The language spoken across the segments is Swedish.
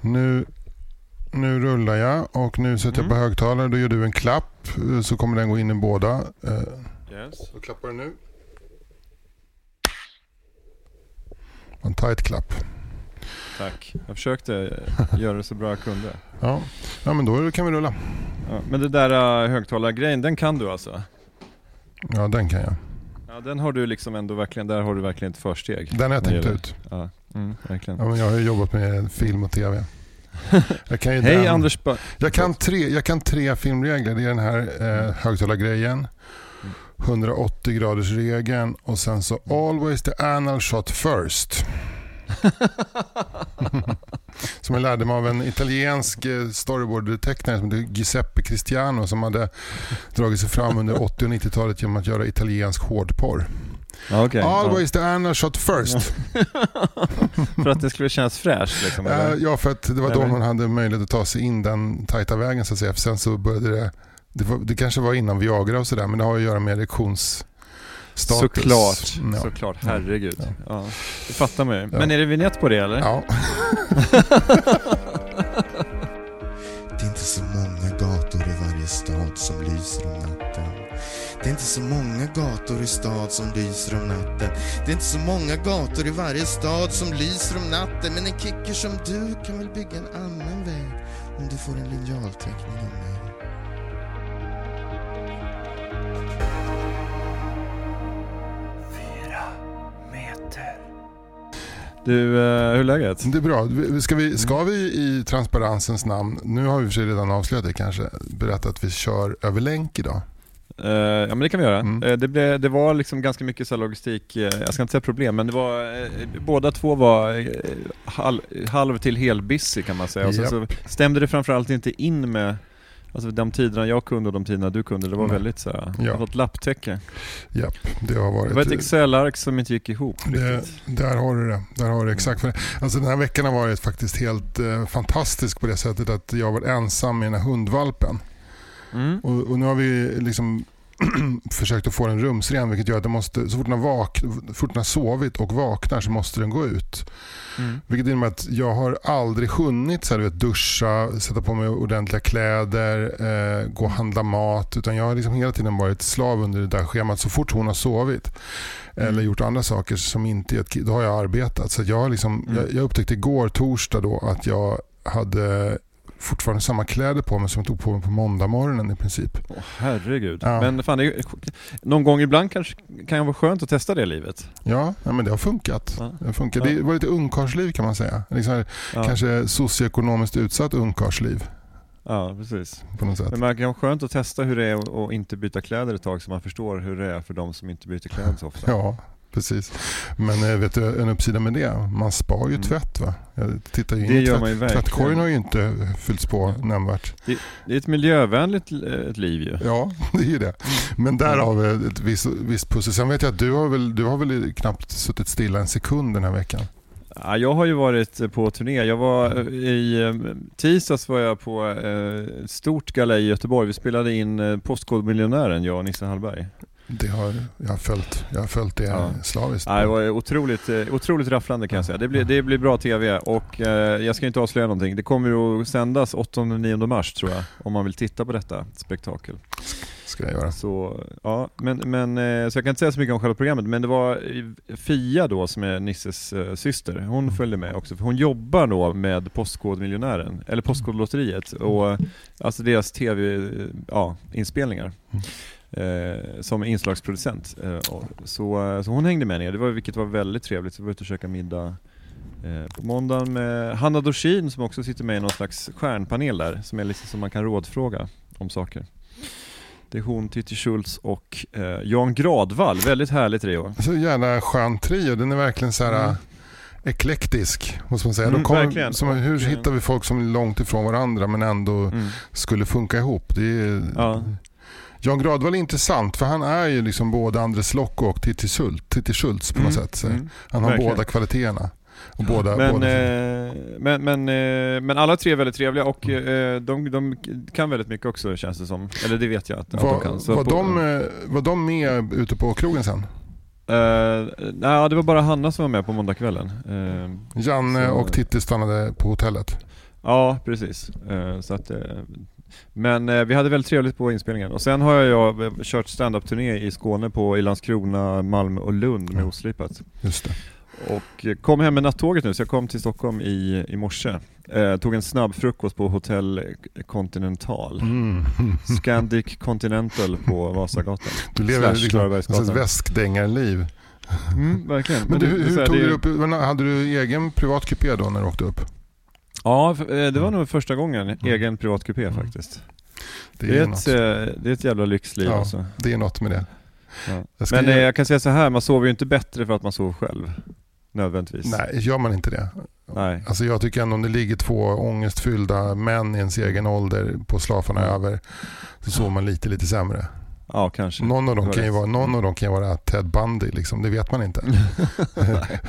Nu, nu rullar jag och nu sätter jag på högtalare. Då gör du en klapp så kommer den gå in i båda. Eh, Yes. Då klappar du nu. En tight klapp. Tack. Jag försökte göra det så bra jag kunde. Ja, ja men då kan vi rulla. Ja, men det där uh, högtalargrejen, den kan du alltså? Ja, den kan jag. Ja, den har du liksom ändå verkligen, där har du verkligen ett försteg. Den har jag tänkt ut. Ja, mm, verkligen. Ja, men jag har ju jobbat med film och tv. Jag kan ju Hej den. Anders ba- Jag kan, tre, jag kan tre filmregler. Det är den här eh, högtalargrejen, 180 graders regeln och sen så always the anal shot first. som jag lärde mig av en italiensk eh, storyboard-tecknare som heter Giuseppe Cristiano som hade dragit sig fram under 80 och 90-talet genom att göra italiensk hårdporr. Ja, okej. Always the anal shot first. Ja. För att det skulle kännas fräscht liksom? Eh, ja, för att det var då man hade möjlighet att ta sig in den tajta vägen så att säga. För sen så började det, det, var, det kanske var innan Viagra och sådär, men det har att göra med erektionsstatus. Såklart, Ja. såklart. Herregud. Ja. Ja. Det fattar man ju. Ja. Men är det vignett på det eller? Ja. Det är inte så många gator i varje stad som lyser om natten. Det är inte så många gator i stad som lyser om natten. Det är inte så många gator i varje stad som lyser om natten. Men en kicker som du kan väl bygga en annan väg om du får en linjalteckning av mig. Du, eh, hur är läget? Det är bra. Ska vi, ska vi i transparensens namn, nu har vi för sig redan avslöjat det kanske, berätta att vi kör över länk idag? Eh, ja men det kan vi göra. Mm. Eh, det, blev, det var liksom ganska mycket så logistik, eh, jag ska inte säga problem, men det var, båda två var halv, halv till helbusy kan man säga. Och Japp. så stämde det framförallt inte in med Alltså de tiderna jag kunde och de tiderna du kunde, det var Nej. väldigt så här, Ja. det var ett lapptäcke. Japp, det har varit... Det var ett Excel-ark som inte gick ihop Det, där har du det. Där har du exakt. Alltså den här veckan har varit faktiskt helt eh, fantastisk på det sättet att jag varit ensam med den här hundvalpen. Mm. Och, och nu har vi liksom försökt att få den rumsren vilket gör att den måste, så fort den, har vak, fort den har sovit och vaknar så måste den gå ut. Mm. Vilket innebär att jag har aldrig hunnit så här, vet, duscha, sätta på mig ordentliga kläder, eh, gå och handla mat. Utan jag har liksom hela tiden varit slav under det där schemat. Så fort hon har sovit eller gjort andra saker som inte är då har jag arbetat. Så jag, liksom, Mm. jag, jag upptäckte igår torsdag då att jag hade fortfarande samma kläder på mig som jag tog på mig på måndag morgonen i princip. Åh, herregud. Ja. Men fan, är, någon gång ibland kanske kan det vara skönt att testa det livet. Ja, ja men det har funkat. Ja. Det, har funkat. Det var lite ungkarlsliv kan man säga. Liksom, Kanske socioekonomiskt utsatt ungkarlsliv ja precis. på något sätt. Men man kan vara skönt att testa hur det är att- att inte byta kläder ett tag så man förstår hur det är för de som inte byter kläder så ofta. Ja, precis. Men eh, vet du en uppsida med det? Man spar ju Mm. tvätt va? Jag tittar in Det i tvätt. Tvättkorgen har ju inte fyllts på nämnvärt. Det är ett miljövänligt eh, ett liv ju. Ja, det är ju det. Men där har vi ett visst, visst pussel. Sen vet jag att du har, väl, du har väl knappt suttit stilla en sekund den här veckan? Ja, jag har ju varit eh, på turné. Jag var i tisdags var jag på ett stort gala i Göteborg. Vi spelade in Postkodmiljonären, jag och Nisse Hallberg. Det har, jag, har följt, jag har följt det Ja. slaviskt. Ja, det var otroligt, eh, otroligt rafflande kan jag säga. Det blir, det blir bra TV och eh, jag ska inte avslöja någonting. Det kommer att sändas 8-9 mars tror jag, om man vill titta på detta spektakel. Ska jag göra. Så, ja, men, men, eh, så jag kan inte säga så mycket om själva programmet, men det var eh, Fia då som är Nisses syster, hon följde med också, för hon jobbar då med Postkodmiljonären, eller Postkodlotteriet, och alltså deras tv-inspelningar. Eh, som inslagsproducent. Eh, och så, eh, så hon hängde med ner, det var, vilket var väldigt trevligt. Så vi var ute och käkade middag eh, på måndagen med Hanna Dorsin som också sitter med i någon slags stjärnpanel där, som är lite som man kan rådfråga om saker. Det är hon, Titti Schultz och eh, Jan Gradvall, väldigt härlig trio. Så jävla skön trio. Den är verkligen så här... Mm. eklektisk, måste man säga. Mm, verkligen. som, hur eh, hittar vi folk som är långt ifrån varandra men ändå Mm. skulle funka ihop? Det är, Ja. Jan Gradvall är intressant för han är ju liksom både Andres Lokko och Titti Schultz, Titti Schultz på något Mm, sätt. Så. mm. Han har verkligen. båda kvaliteterna. Och båda, Men, båda eh, men, men, eh, men alla tre är väldigt trevliga och eh, de, de kan väldigt mycket också känns det som. Eller det vet jag att, att de var, kan. Så var, på- de, eh, var de med ute på krogen sen? Eh, nej, det var bara Hanna som var med på måndagskvällen. Eh, Janne Så- och Titti stannade på hotellet. ja, precis. Eh, så att, men eh, vi hade väldigt trevligt på inspelningen. Och sen har jag eh, kört stand-up-turné i Skåne på i Landskrona, Malmö och Lund med Ja. Oslipat. Just det. Och eh, kom hem med nattåget nu, så jag kom till Stockholm i, i morse. Eh, tog en snabb frukost på Hotell Continental. Mm. Scandic Continental på Vasagatan. Du lever liksom ett väskdängarliv. Mm, verkligen. Men du, är så hur här, tog det du upp, men hade du egen privat kupé då när du åkte upp? Ja, eh, det var nog första gången, egen privat kupé Mm. faktiskt. Det Det är, är, något. ett, eh, det är ett jävla lyxliv Ja. alltså. Det är något med det. Ja. Jag Men ge- eh, jag kan säga så här, man sover ju inte bättre för att man sover själv. Nödvändigtvis. Nej, gör man inte det? Nej. Alltså jag tycker ändå om det ligger två ångestfyllda män i ens egen ålder på slafarna Mm. över så sover man lite, lite sämre. Ja, kanske. Någon av dem Det kan ju var vara, någon av dem kan vara Ted Bundy, liksom. det vet man inte.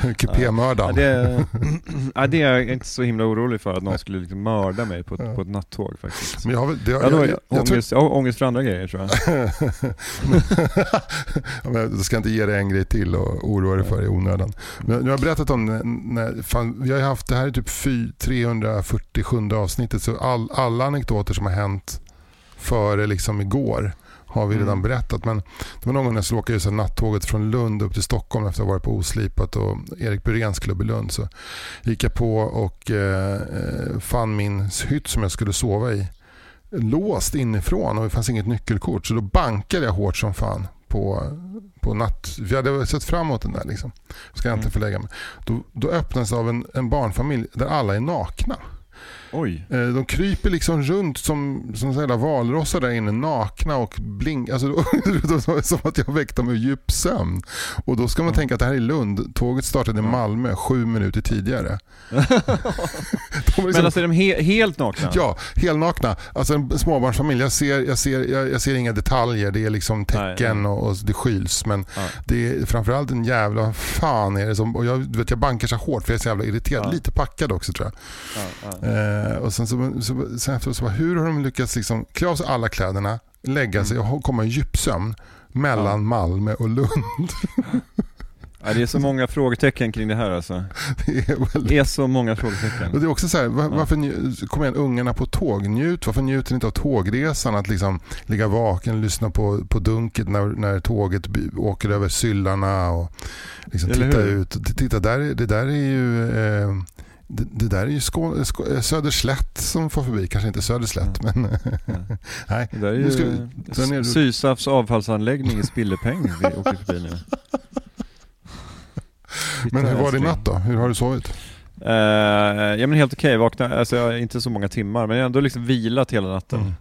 Kupémördaren. Ja, det, ja, det är jag inte så himla orolig för, att någon skulle liksom mörda mig på ett, Ja. på ett nattåg faktiskt. Men jag, har det, Jag, jag, jag, jag, jag, jag, ångest, jag för andra grejer tror jag. Ja, men Då ska jag inte ge dig en grej till och oroa dig för i onödan. Men nu har jag berättat om när, fan, vi har haft, det här är typ fy- 347 avsnittet så all, alla anekdoter som har hänt före liksom igår har vi redan Mm. berättat. Men det var någon gång när jag skulle åka just nattåget från Lund upp till Stockholm efter att ha varit på Oslipat och Erik Buréns klubb i Lund. Så gick jag på och eh, fann min hytt som jag skulle sova i låst inifrån och det fanns inget nyckelkort. Så då bankade jag hårt som fan på, på natt... Jag hade sett fram emot den där. Liksom. Ska jag inte Mm. förlägga mig. Då, då öppnas det av en, en barnfamilj där alla är nakna. Oj. Eh, De kryper liksom runt som, som sådana valrossar där inne nakna och blink. Alltså, som att jag väckte dem ur djup sömn. Och då ska man tänka att det här är Lund. Tåget startade i. Malmö sju minuter tidigare. Liksom- Men alltså är de he helt nakna? Ja, helnakna. Alltså en småbarnsfamilj. Jag ser, jag, ser, jag, jag ser inga detaljer. Det är liksom tecken. Och, och det skyls. Men Ja. det är framförallt en jävla fan är det som... Och jag, vet, jag bankar så hårt för jag är så jävla irriterad. Ja. Lite packad också tror jag. Ja, ja. Eh, och sen, så, så, sen efteråt så bara, hur har de lyckats liksom klä av sig alla kläderna, lägga sig och komma i djupsömn mellan Ja. Malmö och Lund? Ja, det är så många frågetecken kring det här alltså. Det är väldigt Det är så många Och frågetecken. det är också så här, var, varför nju- kom igen, ungarna på tåg, njut, varför njuter ni inte av tågresan? Att liksom ligga vaken, lyssna på, på dunket när, när tåget åker över syllarna och liksom titta hur? ut. Titta, där, är- det där är ju eh, det, det där är ju Skå, Skå, Söderslätt som får förbi, kanske inte Söderslätt men nej. Det där är ju ska vi- sen är Sysafs avfallsanläggning i Spillepeng vi åker förbi nu. Men hur var älskling. natt då? Hur har du sovit? Eh, ja men helt okej, vakna, alltså inte så många timmar men jag har ändå liksom vilat hela natten. Mm.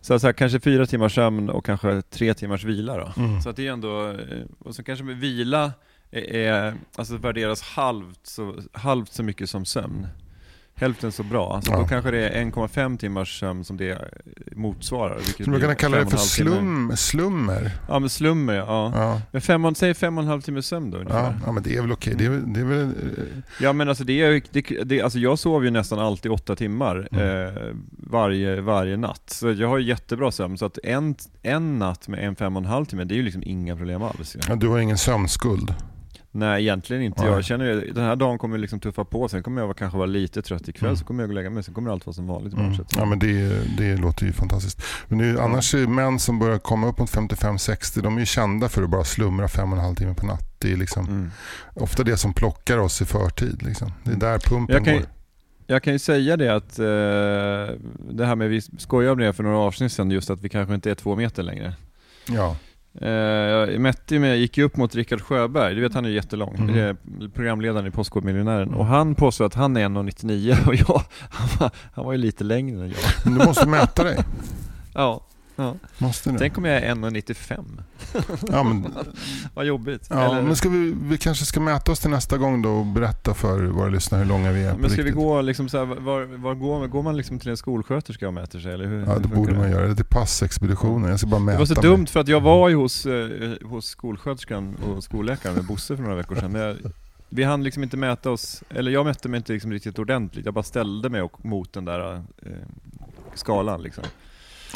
Så, så här, kanske fyra timmars sömn och kanske tre timmars vila då. Mm. Så att det är ändå, eh, och så kanske med vila är, alltså värderas halvt så, halvt så mycket som sömn. Hälften så bra. Så Ja. då kanske det är 1,5 timmars sömn som det motsvarar. Vilket man kunna kalla det för slum, slummer? Ja men slummer ja. Ja. Men fem, och- säg fem och en halv timme sömn då Ja, ungefär. ja, men det är väl okej. Det är, det är väl, Ja men alltså det är, det, det, alltså jag sover ju nästan alltid åtta timmar Mm. eh, varje, varje natt. Så jag har jättebra sömn, så att en, en natt med en fem och en halv timme, det är ju liksom inga problem alls. ja, du har ingen sömnskuld. Nej egentligen inte. Nej. Jag känner den här dagen kommer liksom tuffa på, sen kommer jag kanske vara lite trött ikväll, Mm. så kommer jag gå och lägga mig, sen kommer allt vara som vanligt Mm. Ja, men det, det låter ju fantastiskt. Men ju- annars är män som börjar komma upp mot 55-60, de är ju kända för att bara slumra fem och en halv timme per natt. Det är liksom Mm. ofta det som plockar oss i förtid. Liksom. Det är där pumpen Jag kan, går. jag kan ju säga det att eh, det här med, vi skojade om det för några avsnitt sedan, just att vi kanske inte är två meter längre. Ja. Eh, jag mätte med, gick ju upp mot Rickard Sjöberg, du vet han är jättelång, Mm. är programledaren i Postkodmiljonären. Och han påstår att han är 1,99 och jag, han var, han var ju lite längre än jag. Men du måste mäta dig. Ja, Ja. Måste det? Tänk om jag är 1,95. Ja, men, Vad jobbigt. ja, Eller- men ska vi, vi kanske ska mäta oss till nästa gång då och berätta för våra lyssnare hur långa vi är Men ska vi riktigt. gå liksom så här, var, var går, går man liksom till en skolsköterska och mäter sig eller hur? Ja, det borde det? man göra. Det till passexpeditionen. Jag ska bara mäta Det var så mig. dumt för att jag var ju hos, eh, hos skolsköterskan och skolläkaren med Bosse för några veckor sedan. Men jag, vi hann liksom inte mäta oss, eller jag mätte mig inte liksom riktigt ordentligt. Jag bara ställde mig och, mot den där eh, skalan liksom.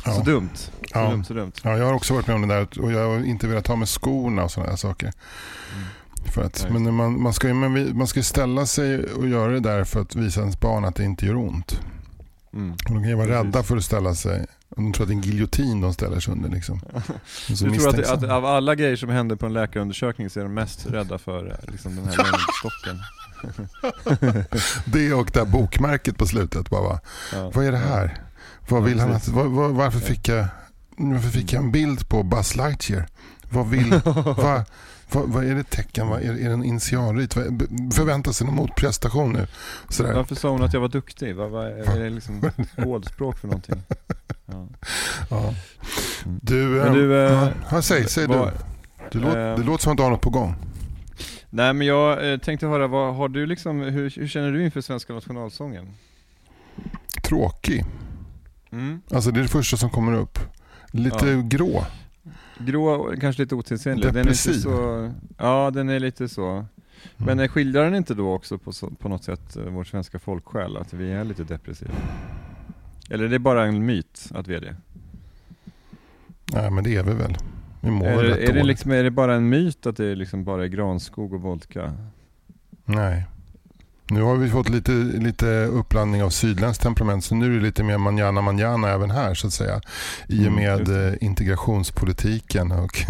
Ja. Så dumt. Så Ja. dumt, så dumt. Ja, jag har också varit med om det där och jag har inte velat ha med skorna och sådana där saker. För att, Nej. men man, man, ska man ska ställa sig och göra det där för att visa ens barn att det inte gör ont. Mm. Och de kan ju vara Precis. rädda för att ställa sig. De tror att det är en giljotin de ställer sig under. Liksom. Du tror att, att av alla grejer som händer på en läkarundersökning så är de mest rädda för eh, liksom den här längdstocken? Det och det här bokmärket på slutet. Bara, va? Ja. Vad är det här? Vad vill han att, var, var, varför, fick jag, varför fick jag en bild på Buzz Lightyear? Vad vill... vad, vad, vad är det tecken? Vad, är, är det en initialrit? Vad, förväntar sig någon motprestation nu? Sådär. Varför sa hon att jag var duktig? Vad, vad är det liksom kodspråk för någonting? Ja. Ja. Mm. Du, Men ehm, du, eh, ja, säg, säg vad- du. Du låt, eh, det låter som att du har något på gång. Nej men jag eh, tänkte höra, vad har du liksom, hur, hur känner du inför svenska nationalsången? Tråkig. Mm. Alltså det är det första som kommer upp. Lite Ja. grå. Grå och kanske lite otidsenlig. Den är Depressiv. inte så, ja den är lite så. Men Mm. skildrar den inte då också på, på något sätt eh, vår svenska folksjäl, att vi är lite depressiva? Eller är det bara en myt att vi är det? Nej men det är vi väl. Vi mår Är, det- är, det liksom, är det bara en myt att det liksom bara är granskog och vodka? Nej. Nu har vi fått lite, lite uppblandning av sydländskt temperament så nu är det lite mer manjana manjana även här så att säga. I och Mm, med eh, integrationspolitiken och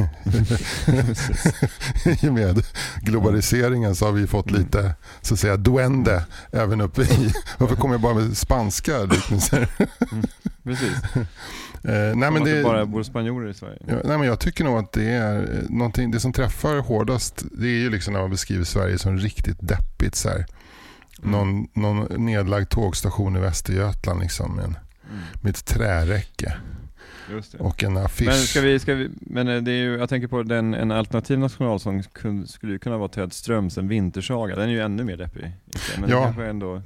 i och med globaliseringen så har vi fått Mm. lite så att säga duende även uppe i... Varför kommer jag bara med spanska liknelser? Precis. Eh, nej, men det det, bara bor spanjorer i Sverige. Ja, nej, men jag tycker nog att det är eh, någonting, det som träffar hårdast det är ju liksom när man beskriver Sverige som riktigt deppigt. Så här. Mm. Någon, någon nedlagd tågstation i Västergötland liksom, med, en, Mm. med ett träräcke och en affisch. Men, ska vi, ska vi, men eh, det är ju, jag tänker på den, en alternativ nationalsång kun, skulle ju kunna vara Ted Ströms En vintersaga. Den är ju ännu mer deppig. Men Ja. det ändå...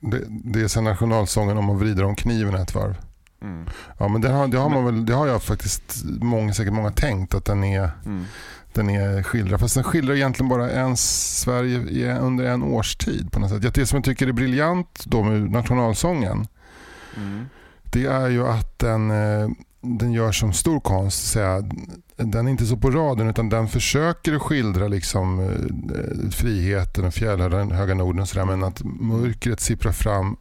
det, det är sen nationalsången om att vrida om kniven ett varv. Mm. Ja, men det har, det, har man väl, det har jag faktiskt många, säkert många tänkt att den är, Mm. Den är skildrad. Fast den skildrar egentligen bara en Sverige under en årstid på något sätt. Det som jag tycker är briljant då med nationalsången Mm. det är ju att den, eh, den gör som stor konst. Säga. Den är inte så på raden utan den försöker skildra liksom, eh, friheten och fjällhöga Norden och sådär, men att mörkret sipprar fram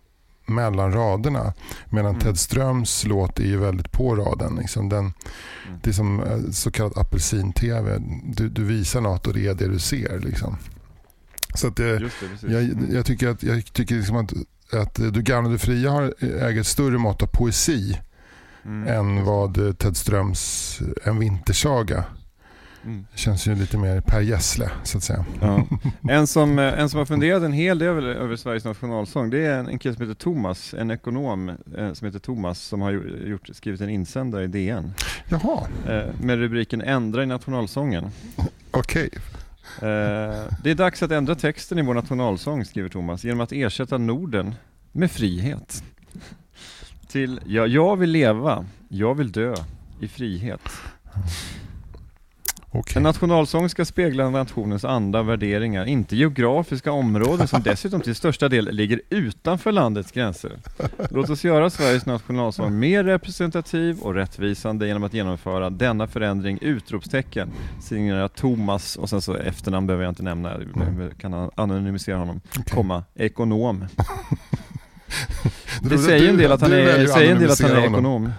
mellan raderna. Medan Mm. Ted Ströms låt är ju väldigt på raden. Liksom den, Mm. det är som eh, så kallad apelsin-tv. Du, du visar något och det är det du ser. Liksom. Så att det, Just det, precis. jag, jag tycker, att, jag tycker liksom att, att Du gamla du fria har, äger ett större mått av poesi Mm. än vad eh, Ted Ströms En vintersaga Mm. känns ju lite mer Per Gessle så att säga. Ja. En, som, en som har funderat en hel del över, över Sveriges nationalsång, det är en, en kille som heter Thomas, en ekonom eh, som heter Thomas, som har gjort, skrivit en insändare i DN Jaha, eh, med rubriken Ändra i nationalsången. okej. Eh, det är dags att ändra texten i vår nationalsång, skriver Thomas, genom att ersätta Norden med frihet. Till ja, jag vill leva, jag vill dö i frihet. Okej. En nationalsång ska spegla nationens anda och värderingar, inte geografiska områden som dessutom till största del ligger utanför landets gränser. Låt oss göra Sveriges nationalsång mer representativ och rättvisande genom att genomföra denna förändring! Utropstecken! Signera Thomas, och sen så efternamn behöver jag inte nämna, jag kan anonymisera honom, komma, ekonom. Det säger en del att han är, säger en del att han är ekonom.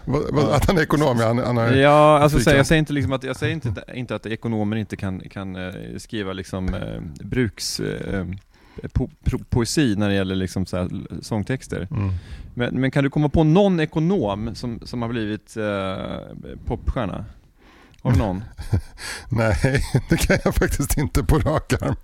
Att han är ekonom, ja. Han, han har, Ja, alltså Flygplan. säg, jag säger inte liksom att, jag säger inte, inte att ekonomer inte kan, kan eh, skriva liksom eh, bruks eh, po, po, poesi när det gäller liksom så sångtexter. Mm. Men, men kan du komma på någon ekonom som, som har blivit eh, popstjärna? Har du någon? Nej, det kan jag faktiskt inte på rak arm.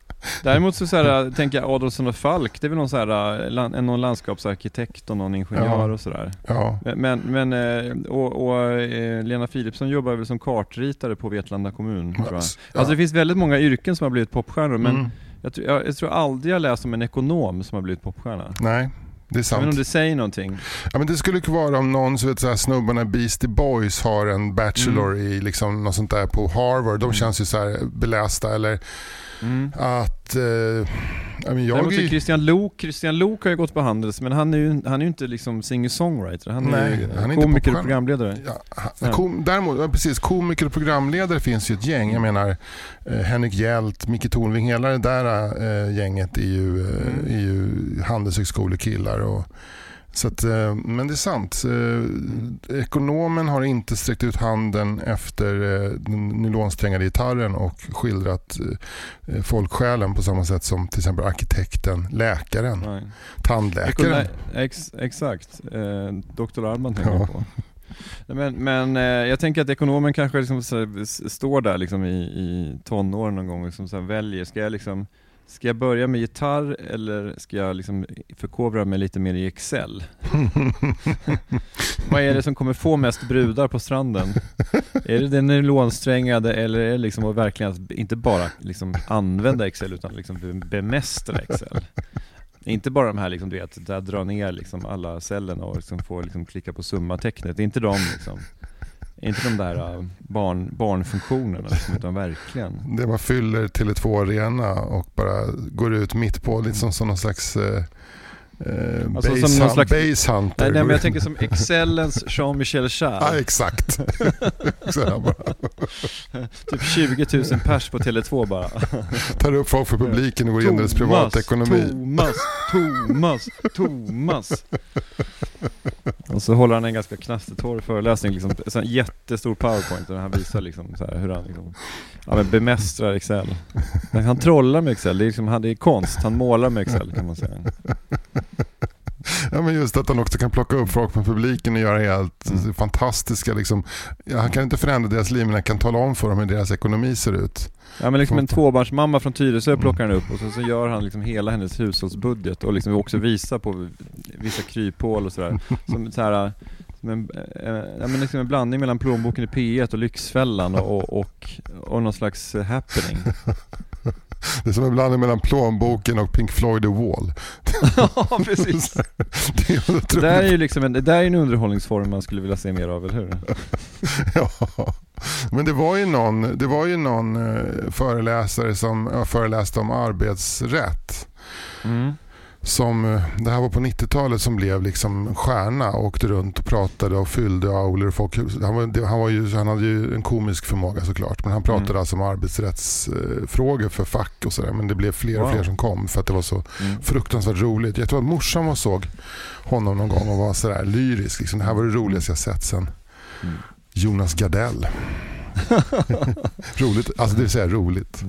Däremot så, så här, tänker jag Adolfsson och Falk, det är väl någon, så här, eh, någon landskapsarkitekt och någon ingenjör Ja. och sådär. Ja, Men, men eh, och, och eh, Lena Philipsson jobbar väl som kartritare på Vetlanda kommun. Ja. Alltså det finns väldigt många yrken som har blivit popstjärnor men Mm. jag, tror- jag, jag tror aldrig jag läst om en ekonom som har blivit popstjärna. Nej, det är vet inte om sant. det säger någonting. Ja, men det skulle kunna vara om någon, så vet, så här, snubbarna Beastie Boys har en bachelor i liksom, något sånt där på Harvard. De Mm. känns ju så här belästa. Eller Mm. att... Eh, ja, men jag Däremot är ju, Christian Lok, Christian Lok har ju gått på Handels men han är ju, han är ju inte liksom singer-songwriter, han är Nej, ju han är komiker och programledare. Ja, Ja. ha- kom, däremot, ja, precis, komiker och programledare finns ju ett gäng. Jag menar eh, Henrik Hjält, Micke Tornving, hela det där eh, gänget är ju, eh, Mm. är ju handelshögskolekillar. Och, så att, eh, men det är sant. Eh, ekonomen har inte sträckt ut handen efter eh, den nylonsträngade gitarren och skildrat folksjälen på samma sätt som till exempel arkitekten, läkaren, Nej. tandläkaren. Nej, ex, exakt, eh, Dr. Arman tänker Ja. jag på. Men, men jag tänker att ekonomen kanske liksom står där liksom i, i tonåren någon gång och liksom så väljer, ska jag liksom Ska jag börja med gitarr eller ska jag liksom förkovra mig lite mer i Excel? Vad är det som kommer få mest brudar på stranden? Är det den nylonsträngade eller är det liksom att verkligen att inte bara liksom använda Excel utan liksom be- bemästra Excel? Inte bara de här liksom, du vet, där dra ner liksom alla cellerna och liksom få liksom klicka på summa-tecknet. Det är inte de liksom, inte de där äh, barn, barnfunktionerna liksom, utan verkligen. Det man fyller Tele2 Arena och bara går ut mitt på, lite som, som någon slags eh, eh, Alltså base, som någon slags- base hunter. Nej, nej men jag tänker som Excellens Jean-Michel Ja, Jarre. exakt. Här bara Typ 20 000 pers på Tele2 bara. tar upp folk för publiken och går igenom deras privatekonomi. Thomas, Thomas, Thomas. Och så håller han en ganska knastertorr föreläsning, liksom, en jättestor powerpoint där han visar liksom, så hur han liksom, ja, men bemästrar Excel. Han trollar med Excel, det är, liksom, han, det är konst, han målar med Excel kan man säga. Ja, men just att han också kan plocka upp folk från publiken och göra helt Mm. fantastiska... Liksom, han kan inte förändra deras liv men han kan tala om för dem hur deras ekonomi ser ut. Ja men liksom en tvåbarnsmamma från Tyresö Mm. plockar han upp och så, så gör han liksom hela hennes hushållsbudget och liksom också visar på vissa kryphål och sådär. Som så här, som en, eh, ja, men liksom en blandning mellan plånboken i P1 och Lyxfällan och, och, och någon slags happening. Det är som en blandning mellan plånboken och Pink Floyd The Wall. ja precis. Det är. Det där är ju liksom en, det där är en underhållningsform man skulle vilja se mer av, eller hur? Ja, men det var ju någon, det var ju någon eh, föreläsare som föreläste om arbetsrätt. Mm. Som, eh, det här var på 90-talet som blev liksom stjärna och åkte runt och pratade och fyllde aulor. Folk, han, var, han, var ju, han hade ju en komisk förmåga såklart. Men han pratade Mm. alltså om arbetsrättsfrågor för fack och sådär. Men det blev fler och Wow. fler som kom för att det var så Mm. fruktansvärt roligt. Jag tror att morsan var såg honom någon gång och var sådär lyrisk. Liksom, det här var det roligaste jag sett sen Mm. Jonas Gardell. roligt, alltså det vill säga roligt.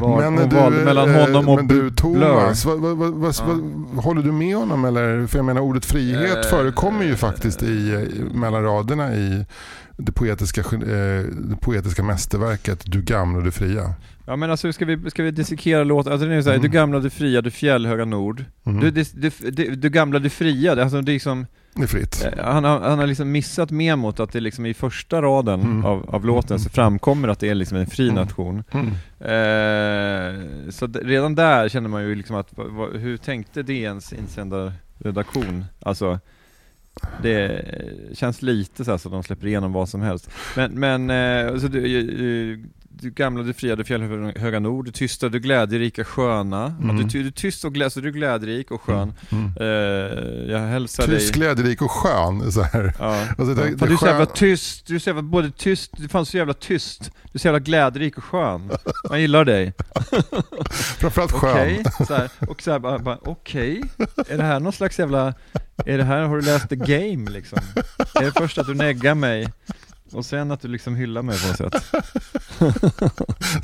Var, Men du, mellan eh, honom och men du. Thomas, vad, vad, vad, vad, Ja. vad, håller du med honom eller? För jag menar ordet frihet Eh, förekommer ju faktiskt i, eh, mellan raderna i det poetiska, eh, det poetiska mästerverket Du gamla och du fria. Ja men alltså ska vi, ska vi dissekera låten? Alltså det är så här, Mm. du gamla, du fria, du fjällhöga nord. Mm. Du, du, du, du, du gamla, du fria, alltså det är liksom det är fritt. Eh, Han har, han har liksom missat memot att det liksom i första raden Mm. av, av låten så framkommer att det är liksom en fri Mm. nation. Mm. Eh, så redan där känner man ju liksom att, va, va, hur tänkte DNs insändarredaktion? Alltså, det känns lite så att de släpper igenom vad som helst. Men, men eh, så du, du gamla, du fria, du fjällhöga nord, du tysta, du glädjerika, sköna. Mm. du, du är tyst och glä, så du är glädjerik och skön. Mm. Eh, jag hälsar dig... Tyst, glädjerik och skön. Så här. Ja. Alltså, det- det du är så jävla tyst, du är så jävla både tyst, du är fan så jävla tyst, du är så jävla glädjerik och skön. Man gillar dig. Framförallt skön. Okej, så här, och så här bara, bara okej, är det här någon slags jävla, är det här, har du läst the game liksom? Är det först att du neggar mig Och sen att du liksom hyllar mig på något sätt.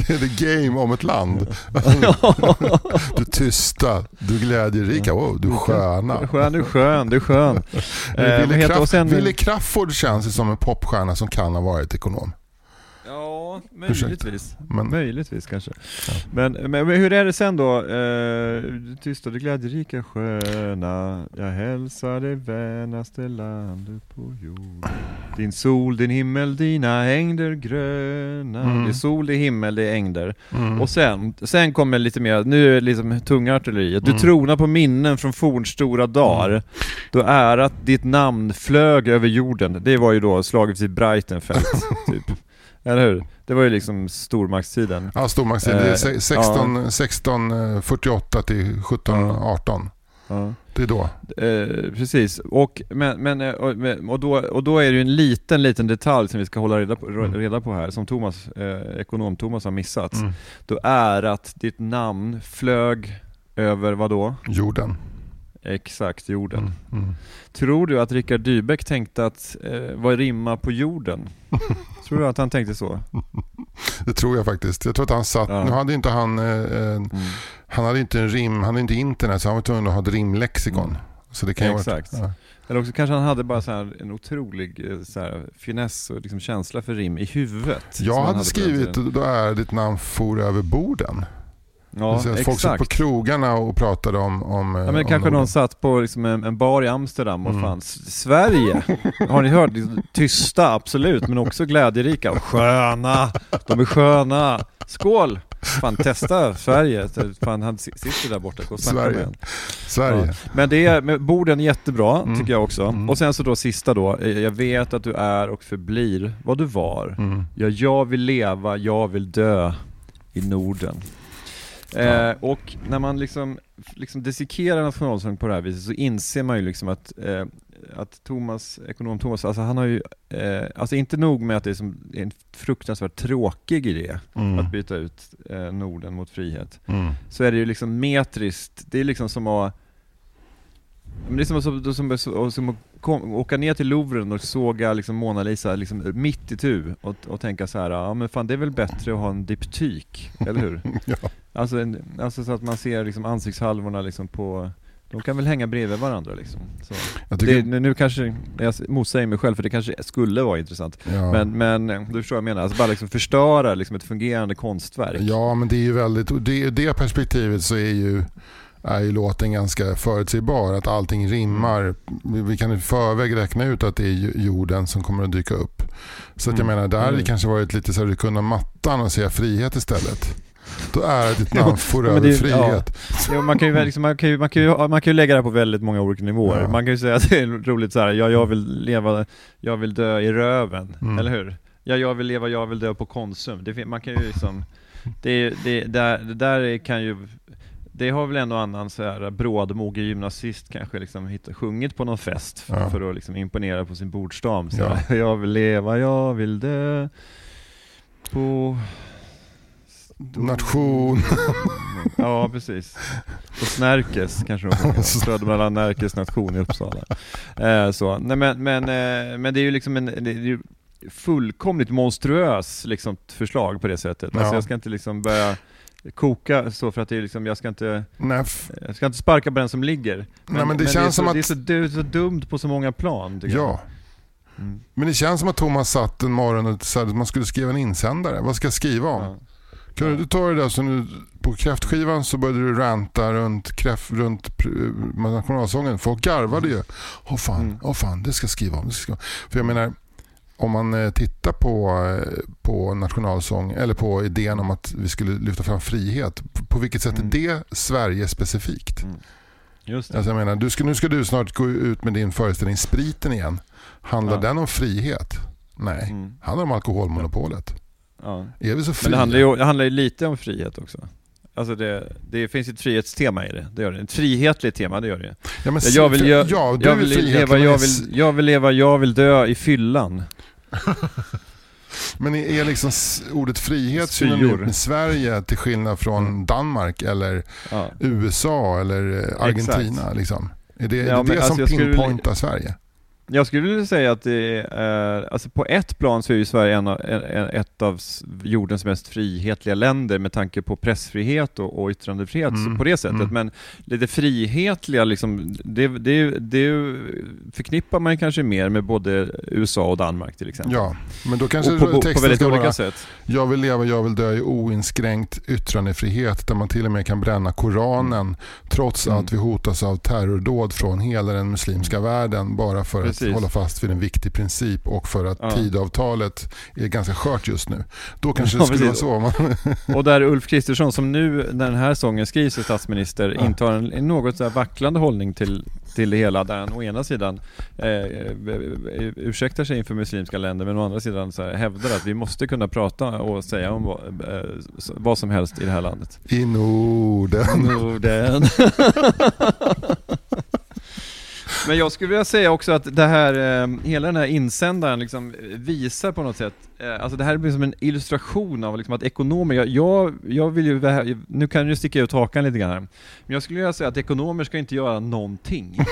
Det är the game om ett land. Du tysta, du glädjerika, wow, du sköna. Du är skön, du är skön, du är skön. Eh, Wille, Kraft, och sen- Wille Crafoord känns ju som en popstjärna som kan ha varit ekonom. Ja, Ursäkta. möjligtvis. Men, Möjligtvis kanske. Men, men, men hur är det sen då? Eh, tysta, du glädjerika sköna, jag hälsar det vänaste landet på jorden. Din sol, din himmel, dina ängder gröna. Mm. Det är sol, det är himmel, det är ängder. mm, Och sen, sen kommer lite mer, nu är det liksom tunga artilleriet. Du Mm. tronar på minnen från fornstora dagar. Mm. Då är att ditt namn flög över jorden. Det var ju då slaget vid Breitenfeld, typ. Eller hur? Det var ju liksom stormaktstiden. ja, stormaktstid. Det är Eh, se- 16, 1648 till 1718. Ja. Det är då. Eh, precis, och, men, men, eh, och, men- och, då, och då är det ju en liten, liten detalj som vi ska hålla reda på, Mm. reda på här, som Thomas, eh, ekonom-Thomas har missat. Mm. Då är att ditt namn flög över vad då? Jorden. Exakt, jorden. Mm. Mm. Tror du att Rickard Dybeck tänkte att, eh, vad rimmar på jorden? Tror du att han tänkte så? Det tror jag faktiskt. Jag tror att han satt, Ja. nu hade inte han, eh, eh, Mm. han hade inte en rim, han hade inte internet så han var tvungen att ha ett rimlexikon. Mm. Så det kan ju ha varit- Exakt. Ja. Eller också kanske han hade bara så här en otrolig eh, så här, finess och liksom känsla för rim i huvudet. Jag hade den skrivit, då är ditt namn for över borden. Ja, säga, Folk satt på exakt. krogarna och pratade om, om Ja, om men kanske Norden. någon satt på liksom en, en bar i Amsterdam och Mm. fan, Sverige! Har ni hört? Tysta, absolut, men också glädjerika och sköna! De är sköna! Skål! Fan testa Sverige, fan han si- sitter där borta, gå och Sverige. med en. Sverige. Ja. Men det är, med borden är jättebra, Mm. tycker jag också. Mm. Och sen så då sista då, eh, jag vet att du är och förblir vad du var. Mm. Ja, jag vill leva, jag vill dö i Norden. Eh, och när man liksom, liksom dissekerar nationalsång på det här viset så inser man ju liksom att, eh, att Thomas, ekonom Thomas, alltså han har ju, eh, alltså inte nog med att det är som en fruktansvärt tråkig idé Mm. att byta ut eh, Norden mot frihet, Mm. så är det ju liksom metriskt, det är liksom som att men det är som, som, som, som, som att kom, åka ner till Louvren och såga liksom Mona Lisa liksom mitt i tu och, och tänka så här, ja men fan det är väl bättre att ha en diptyk, eller hur? Ja. Alltså, en, alltså så att man ser liksom ansiktshalvorna liksom på de kan väl hänga bredvid varandra liksom. Det, nu, nu kanske, jag motsäger mig själv för det kanske skulle vara intressant. ja. Men, men du förstår vad jag menar, alltså bara liksom förstöra liksom ett fungerande konstverk. ja, men det är ju väldigt, det, i det perspektivet så är ju, är ju låten ganska förutsägbar. Att allting rimmar. Vi kan i förväg räkna ut att det är jorden som kommer att dyka upp. Så att jag Mm. menar, det hade Mm. kanske varit lite så att du kunde mattan och säga frihet istället. Då är ditt namn men över det- ja. frihet. Jo, man, kan ju, liksom, man, kan ju, man, kan ju, man kan ju lägga det här på väldigt många olika nivåer. Ja. Man kan ju säga att det är roligt så här, ja, jag vill leva, jag vill dö i röven, Mm. eller hur? Ja, jag vill leva, jag vill dö på Konsum. Det, man kan ju liksom, det, det, där, det där är- kan ju, det har väl en och annan så här brådmogen gymnasist kanske liksom hitt, sjungit på någon fest för, Ja. för att liksom imponera på sin bordsdam. Så Ja. Jag vill leva, jag vill dö på Nation. Ja, precis. Och Snärkes kanske de sjunger. Södermanland Närkes nation i Uppsala. Eh, så. Nej, men, men, eh, men det är ju liksom en, det är ju fullkomligt monstruös liksom, förslag på det sättet. Alltså Ja. jag ska inte liksom börja koka så för att det är liksom, jag ska inte, Nej, jag ska inte sparka på den som ligger. Nej, men det är känns så, som det är så, det är så dumt på så många plan. tycker jag. ja. Mm. Men det känns som att Thomas satt en morgon och sa att man skulle skriva en insändare. Vad ska jag skriva om? Ja. Kan du ta det där nu, på kräftskivan så började du ranta runt, kräft, runt pr- nationalsången. Folk garvade ju. Åh fan, Mm. åh fan, det ska jag skriva om. Det ska jag skriva. om. För jag menar, om man eh, tittar på, eh, på nationalsång eller på idén om att vi skulle lyfta fram frihet. p- På vilket sätt Mm. är det Sverige specifikt? Just det. Alltså jag menar, du ska, nu ska du snart gå ut med din föreställning Spriten igen. Handlar Ja. den om frihet? Nej, Mm. handlar om alkoholmonopolet. Ja. Är vi så fria? Men det handlar ju det handlar ju lite om frihet också. Alltså det, det finns ett frihetstema i det, det gör det. Ett frihetligt tema, det gör det. Ja, men Ja, jag vill, jag, ja, du jag vill leva, jag vill, jag vill leva, jag vill dö i fyllan. Men är liksom ordet frihet synonymt med Sverige till skillnad från. Danmark eller Ja. USA eller eh, Argentina? Liksom? Är det, är det, det alltså som jag skulle- pinpointar Sverige? Jag skulle vilja säga att det är, alltså på ett plan så är ju Sverige en av, ett av jordens mest frihetliga länder med tanke på pressfrihet och, och yttrandefrihet Mm, på det sättet. mm. Men lite frihetliga, liksom, det, det, det förknippar man kanske mer med både USA och Danmark till exempel. Ja, men då kanske och på, på, på texten väldigt ska olika vara sätt. Jag vill leva, jag vill dö i oinskränkt yttrandefrihet där man till och med kan bränna Koranen trots Mm. att vi hotas av terrordåd från hela den muslimska världen bara för Precis. hålla fast vid en viktig princip och för att Ja. tidavtalet är ganska skört just nu. Då kanske Ja, det skulle precis. vara så. Man, Och där Ulf Kristersson, som nu när den här sången skrivs till statsminister, Ja. intar en, en något så vacklande hållning till, till det hela, där han å ena sidan eh, eh, ursäktar sig inför muslimska länder, men å andra sidan så här, hävdar att vi måste kunna prata och säga om vad, eh, vad som helst i det här landet. I Norden. Norden. Men jag skulle vilja säga också att det här, eh, hela den här insändaren liksom visar på något sätt, eh, alltså det här blir som en illustration av liksom att ekonomer, jag, jag, jag vill ju, nu kan ju sticka ut hakan lite grann här, men jag skulle vilja säga att ekonomer ska inte göra någonting.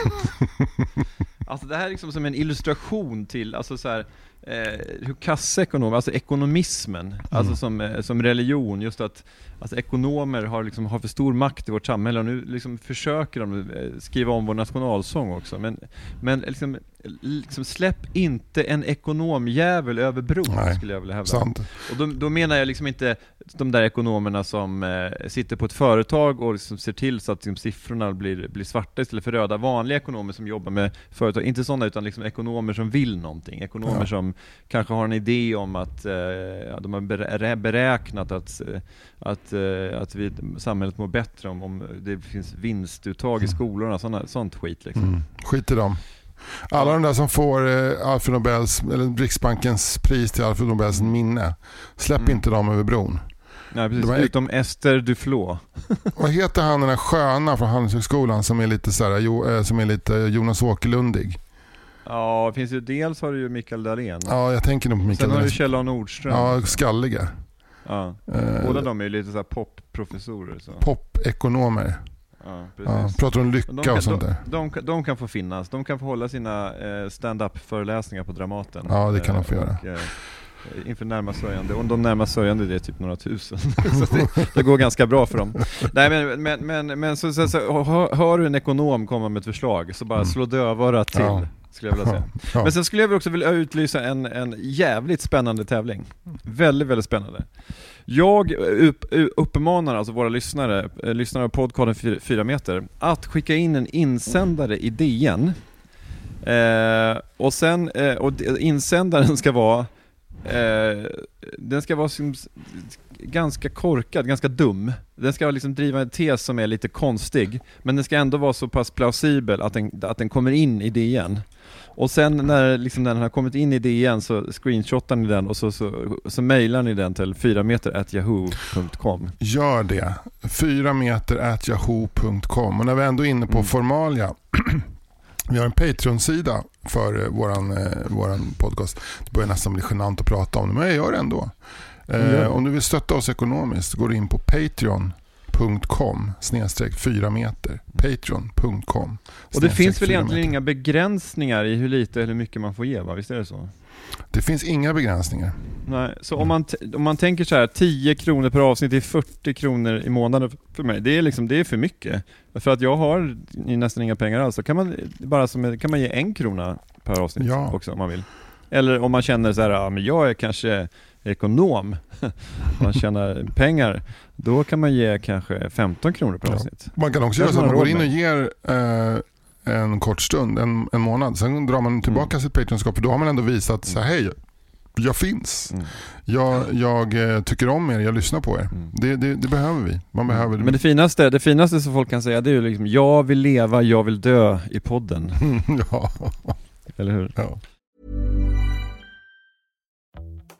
Alltså det här är liksom som en illustration till, alltså så här, eh, hur kassa ekonomer, alltså ekonomismen, alltså som, eh, som religion, just att alltså ekonomer har, liksom, har för stor makt i vårt samhälle och nu liksom försöker de eh, skriva om vår nationalsång också. Men, men liksom, liksom släpp inte en ekonomjävel över bron, Nej, skulle jag vilja hävda. Sant. Och då, då menar jag liksom inte de där ekonomerna som eh, sitter på ett företag och liksom ser till så att liksom, siffrorna blir, blir svarta istället för röda. Vanliga ekonomer som jobbar med företag, inte sådana utan liksom ekonomer som vill någonting. Ekonomer Ja. som kanske har en idé om att eh, ja, de har berä- beräknat att, eh, att, eh, att vi, samhället mår bättre om, om det finns vinstuttag i skolorna, såna, sånt skit liksom. Mm. Skit i dem. Alla de där som får eh, Alfred Nobels, eller Riksbankens pris till Alfred Nobels minne, släpp Mm. inte dem över bron. Nej, precis. Är- Utom Ester Duflo. Vad heter han den där sköna från Handelshögskolan som är lite, så här, jo, som är lite Jonas Åkerlundig? Ja, det finns ju, dels har du ju Mikael Dahlén. Ja, jag tänker nog på Sen Mikael. har du. Kjell. Nordström. Ja, skalliga. Ja. Eh, Båda de är ju lite så här popprofessorer. Så. Popekonomer. Ja, Ja, precis. pratar om lycka kan, och sånt där. de, de, kan- de kan få finnas. De kan få hålla sina eh, stand-up föreläsningar på Dramaten. Ja, det kan de få Eh, göra. eh, Inför närmast sörjande. Och de närmast sörjande det är typ några tusen. så det, det går ganska bra för dem. Nej men, men, men, men så, så, så, hör, hör du en ekonom komma med ett förslag så bara Mm. slå dövörat till. Ja. Skulle jag vilja säga. Ja. Men sen skulle jag också vilja utlysa en, en jävligt spännande tävling. Väldigt, väldigt spännande. Jag upp, uppmanar alltså våra lyssnare, eh, lyssnare av podcasten 4 meter, att skicka in en insändare i DN. Eh, och sen, eh, och insändaren ska vara, eh, den ska vara ganska korkad, ganska dum. Den ska liksom driva en tes som är lite konstig, men den ska ändå vara så pass plausibel att den, att den kommer in i DN. Och sen när liksom den har kommit in i DN så screenshotar ni den och så, så, så mailar ni den till 4 meter at yahoo.com. Gör det. 4 meter at yahoo.com. Och när vi ändå är inne på Mm. formalia. Vi har en Patreon-sida för eh, våran, eh, våran podcast. Det börjar nästan bli genant att prata om det, men jag gör det ändå. Mm. Eh, om du vill stötta oss ekonomiskt går du in på patreon.com snedstreck 4 meter. Patreon.com Och det finns väl 4 egentligen meter. inga begränsningar i hur lite eller hur mycket man får ge va? Visst är det så? Det finns inga begränsningar. Nej, så om man, om man tänker så här 10 kronor per avsnitt är 40 kronor i månaden för mig. Det är liksom, det är för mycket. För att jag har nästan inga pengar alls. Kan man bara som, kan man ge en krona per avsnitt Ja. också om man vill. Eller om man känner så här, ja, men jag är kanske ekonom, man tjänar pengar, då kan man ge kanske 15 kronor per Ja. avsnitt. Man kan också Det göra så att man går in och ger eh, en kort stund, en, en månad. Sen drar man tillbaka Mm. sitt Patreonskap för då har man ändå visat så här, hej, jag finns. Mm. Jag, jag eh, tycker om er, jag lyssnar på er. Mm. Det, det, det behöver vi. Man behöver Men det finaste, det finaste som folk kan säga det är ju liksom, jag vill leva, jag vill dö i podden. ja. Eller hur? ja.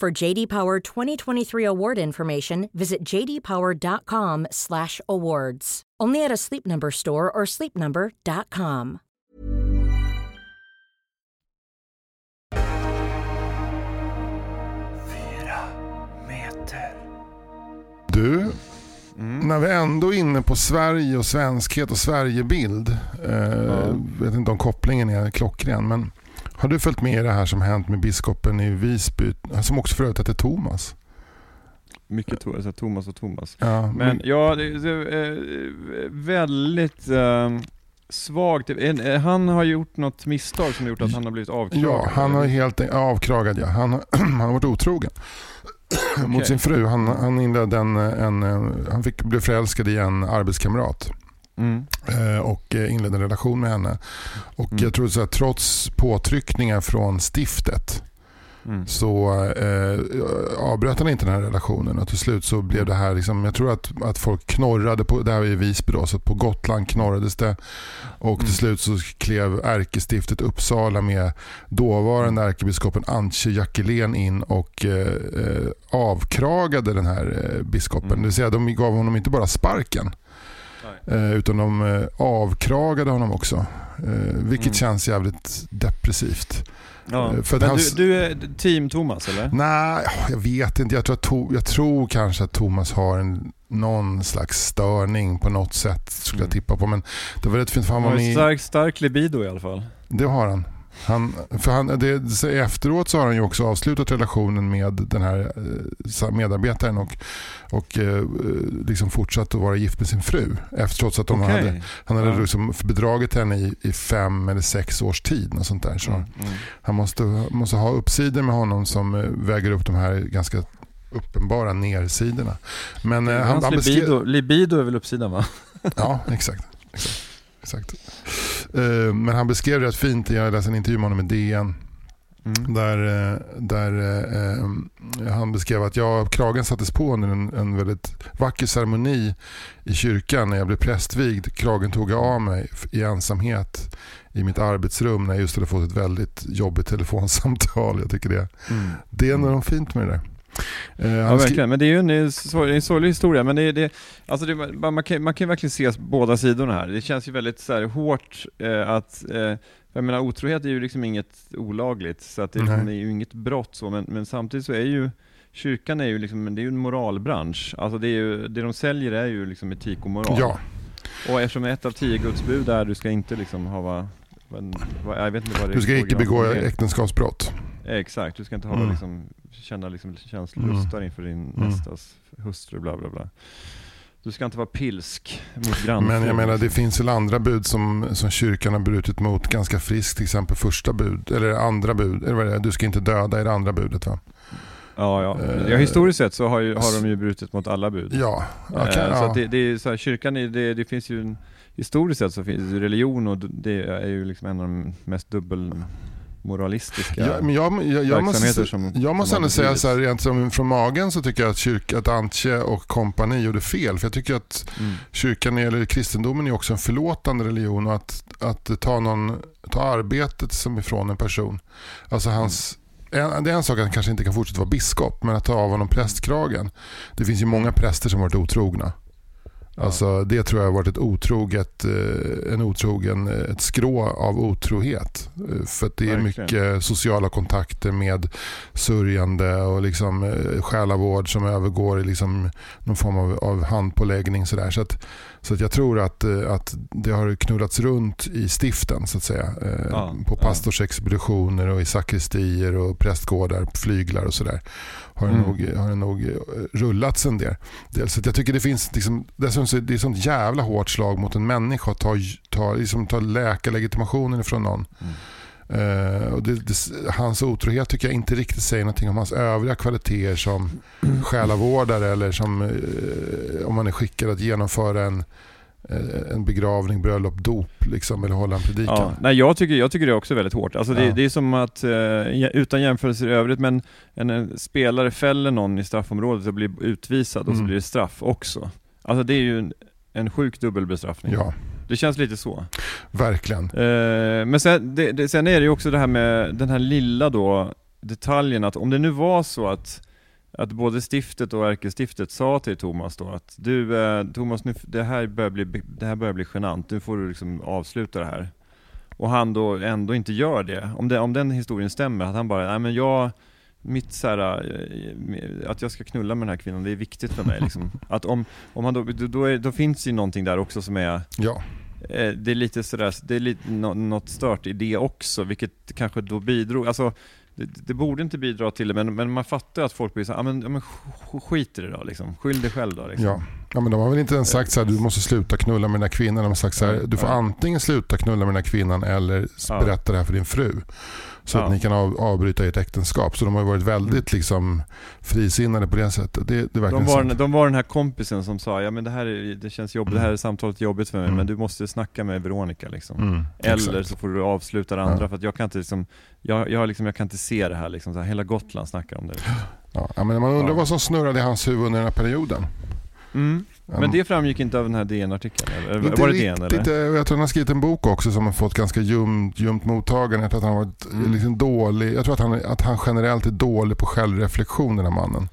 For JD Power 2023 award information, visit jdpower.com/awards. Only at a Sleep Number store or sleepnumber.com. Du, när vi ändå är inne på Sverige och svenskhet och Sverigebild. Eh, vet inte om kopplingen är klockren. Men har du följt med i det här som hänt med biskopen i Visby? Som också för övrigt heter Thomas. Mycket to alltså, Thomas och Thomas. Ja, Men ja, det är eh, väldigt eh, svagt. En- eh, Han har gjort något misstag som har gjort att han har blivit avkragad. Ja, han har helt avkragad ja. Han, har- han har varit otrogen. Mot Okej. sin fru. Han, han inledde en, en, han fick bli förälskad i en arbetskamrat. Mm. eh, och eh, inledde en relation med henne. Och Mm. jag tror så här, trots påtryckningar från stiftet Mm. så eh, avbröt han inte den här relationen och till slut så blev det här, liksom, jag tror att, att folk knorrade, på, det här var i Visby då, så på Gotland knorrades det och till Mm. slut så klev ärkestiftet Uppsala med dåvarande ärkebiskopen Antje Jackelén in och eh, eh, avkragade den här biskopen. Mm. Det vill säga de gav honom inte bara sparken utan de eh, avkragade honom också. Eh, vilket Mm. känns jävligt depressivt. Ja. Eh, för Men hans- du, du är team Thomas eller? Nej, jag vet inte. Jag tror, to, jag tror kanske att Thomas har en, någon slags störning på något sätt. Skulle jag Mm. tippa på. Men det var rätt fint för han Han har med i- stark, stark libido i alla fall. Det har han. Han, för han det, efteråt så har han ju också avslutat relationen med den här eh, medarbetaren och, och eh, liksom fortsatt att vara gift med sin fru. Efter, trots att de Okej. hade, han hade Ja. liksom bedragit henne i, i fem eller sex års tid. Något sånt där. Så Mm, mm. Han måste, måste ha uppsidor med honom som eh, väger upp de här ganska uppenbara nersidorna. Men han, Hans han beskrev... libido, libido är väl uppsidan va? Ja, exakt. exakt, exakt. Eh, Men han beskrev det rätt fint. Jag läste en intervju med honom i DN. Mm. Där, eh, där eh, han beskrev att jag, kragen sattes på under en, en väldigt vacker ceremoni i kyrkan när jag blev prästvigd. Kragen tog jag av mig i ensamhet i mitt arbetsrum när jag just hade fått ett väldigt jobbigt telefonsamtal. Jag tycker det, Mm. det är något fint med det där. Eh, Ja verkligen, men det är ju en, en, sor- en sorglig historia, men det, det, alltså det, man, kan, man kan verkligen se båda sidorna här. Det känns ju väldigt så här, hårt eh, att, eh, jag menar otrohet är ju liksom inget olagligt, så att det, Nej. det är ju inget brott så, men, men samtidigt så är ju Kyrkan är ju liksom, det är ju en moralbransch. Alltså det, är ju, det de säljer är ju liksom etik och moral. Ja, Och eftersom ett av tio gudsbud är du ska inte liksom ha va, vad- jag vet inte vad det du ska icke begå äktenskapsbrott. Exakt, du ska inte ha Mm. liksom, känna liksom Mm. känslolustar inför din Mm. nästas hustru, bla bla bla. Du ska inte vara pilsk mot grannfrun. Men jag menar det finns väl andra bud som, som kyrkan har brutit mot ganska friskt. Till exempel första bud, eller andra bud. Eller vad är det? Du ska inte döda är det andra budet va? Ja, ja. Eh, ja, historiskt sett så har, ju, har de ju brutit mot alla bud. Ja. Eh, kan, Så ja. det, det är så här, kyrkan, är, det, det finns ju en, historiskt sett så finns religion och det är ju liksom en av de mest dubbelmoralistiska Ja, men jag, jag, jag måste, verksamheter som jag måste ändå säga så här, rent som från magen så tycker jag att, kyrka, att Antje och kompani gjorde fel. För jag tycker att Mm. kyrkan eller kristendomen är också en förlåtande religion och att, att ta, någon, ta arbetet som ifrån en person. Alltså hans, en, det är en sak att han kanske inte kan fortsätta vara biskop men att ta av honom prästkragen. Det finns ju många präster som varit otrogna. Alltså, det tror jag har varit ett otroget, eh, en otrogen, eh, ett skrå av otrohet. Eh, För det är Verkligen. mycket sociala kontakter med sörjande och liksom själavård som övergår i liksom någon form av, av handpåläggning. Sådär. Så, att, så att jag tror att, att det har knullats runt i stiften så att säga. Ja, på pastorsexpeditioner och i sakristier och prästgårdar, flyglar och sådär. Har Mm. nog, har det nog eh, rullats en del. Dels att jag tycker det finns, liksom, dessutom så är det är sånt jävla hårt slag mot en människa att ta, ta, liksom, ta läkarlegitimationen ifrån någon. Mm. Eh, och det, det, hans otrohet tycker jag inte riktigt säger någonting om hans övriga kvaliteter som själavårdare eller som eh, om man är skickad att genomföra en, en begravning, bröllop, dop liksom, eller hålla en predikan. Ja, nej, jag, tycker, jag tycker det är också väldigt hårt. Alltså det, Ja. det är som att, eh, utan jämförelser i övrigt, men en, en spelare fäller någon i straffområdet och blir utvisad och så Mm. blir det straff också. Alltså det är ju en, en sjuk dubbelbestraffning. Ja, Det känns lite så. verkligen. Eh, men sen, det, det, sen är det ju också det här med den här lilla då detaljen att om det nu var så att att både stiftet och ärkestiftet sa till Thomas då att du eh, Thomas, nu, det, här börjar bli, det här börjar bli genant, nu får du liksom avsluta det här. Och han då ändå inte gör det. Om, det, om den historien stämmer, att han bara, nej men jag, mitt så här, eh, att jag ska knulla med den här kvinnan, det är viktigt för mig liksom. Att om, om han då, då, är, då finns ju någonting där också som är Ja, Eh, det är lite sådär, det är lite nå- något stört i det också, vilket kanske då bidrog, alltså det, det borde inte bidra till det, men, men man fattar att folk blir så här, ja men, ja, men sk- skit i det då liksom, skyll dig själv då liksom. ja. ja men de har väl inte ens sagt så här, du måste sluta knulla med den här kvinnan. De har sagt så här, du får Ja. antingen sluta knulla med den här kvinnan eller berätta det här för din fru. Så att Ja. ni kan av, avbryta ert äktenskap. Så de har varit väldigt liksom, frisinnade på det sättet. Det, det är De var, de var den här kompisen som sa, ja men det här är, det känns jobbigt, det här är samtalet jobbigt för mig, Mm. men du måste snacka med Veronica liksom. Mm, Eller så får du avsluta det andra, Ja. för att jag kan inte liksom, jag, jag, liksom, jag kan inte se det här liksom, så här, hela Gotland snackar om det. Ja, men man undrar vad som snurrade i hans huvud under den här perioden. Mm. Men det framgick inte av den här DN-artikeln eller? Inte Var det DN riktigt, eller? eh, Jag tror han har skrivit en bok också som har fått ganska ljumt, ljumt mottagande. Jag tror att han har varit eh, Mm. liksom dålig. Jag tror att han, att han generellt är dålig på självreflektion den här mannen.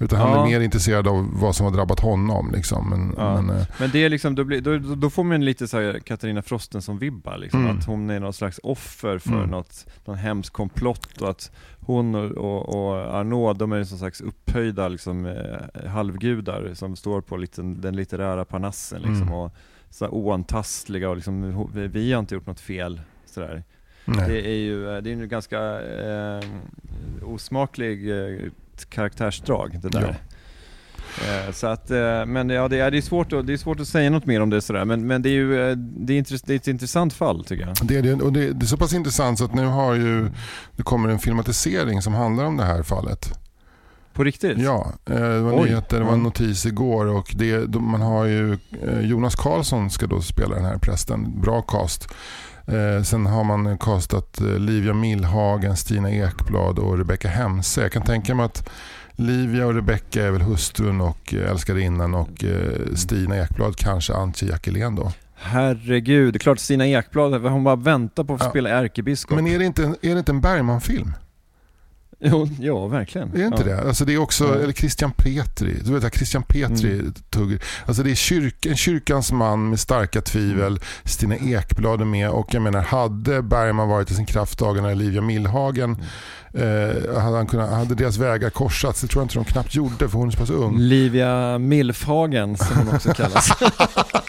Utan han Ja. är mer intresserad av vad som har drabbat honom. Liksom. Men, Ja. men, eh, Men det är liksom, då, blir, då, då- får man lite så här Katarina Frostenson-vibbar liksom, Mm. att hon är någon slags offer för Mm. något, någon hemsk komplott och att hon och, och, och Arnaud, de är någon slags upphöjda liksom, halvgudar som står på liten, den litterära parnassen liksom, Mm. och så oantastliga och liksom, vi, vi har inte gjort något fel. Sådär. nej. Det är ju det är ju ganska eh, osmaklig eh, karaktärsdrag det där. Eh, så att, eh, men ja, det är, det, är svårt att, det är svårt att säga något mer om det sådär, men, men det är ju eh, det är, intress- det är ett intressant fall tycker jag. Det är, det, och det, det är så pass intressant så att nu har ju, det kommer en filmatisering som handlar om det här fallet. På riktigt? Ja, eh, det var Oj. nyheter, det var en notis igår och det, de- man har ju, eh, Jonas Karlsson ska då spela den här prästen, bra cast. Eh, sen har man castat Livia Millhagen, Stina Ekblad och Rebecca Hemse. Jag kan tänka mig att Livia och Rebecca är väl hustrun och älskarinnan och Stina Ekblad kanske Antje Jackelén då. Herregud, det är klart Stina Ekblad, hon bara väntar på att få Ja. spela ärkebiskop. Men är det inte en, är det inte en Bergman-film? Jo, ja, verkligen. Är det inte ja. det? Alltså det är också, Ja. eller Christian Petri. Du vet att Christian Petri Mm. tugg. Alltså det är kyrk, en kyrkans man med starka tvivel. Mm. Stina Ekblad är med och jag menar hade Bergman varit i sin kraftdagar när Livia Millhagen Mm. eh, hade, han kunnat, hade deras vägar korsats. Det tror jag inte de knappt gjorde för hon är så pass ung. Livia Milfhagen som hon också kallas.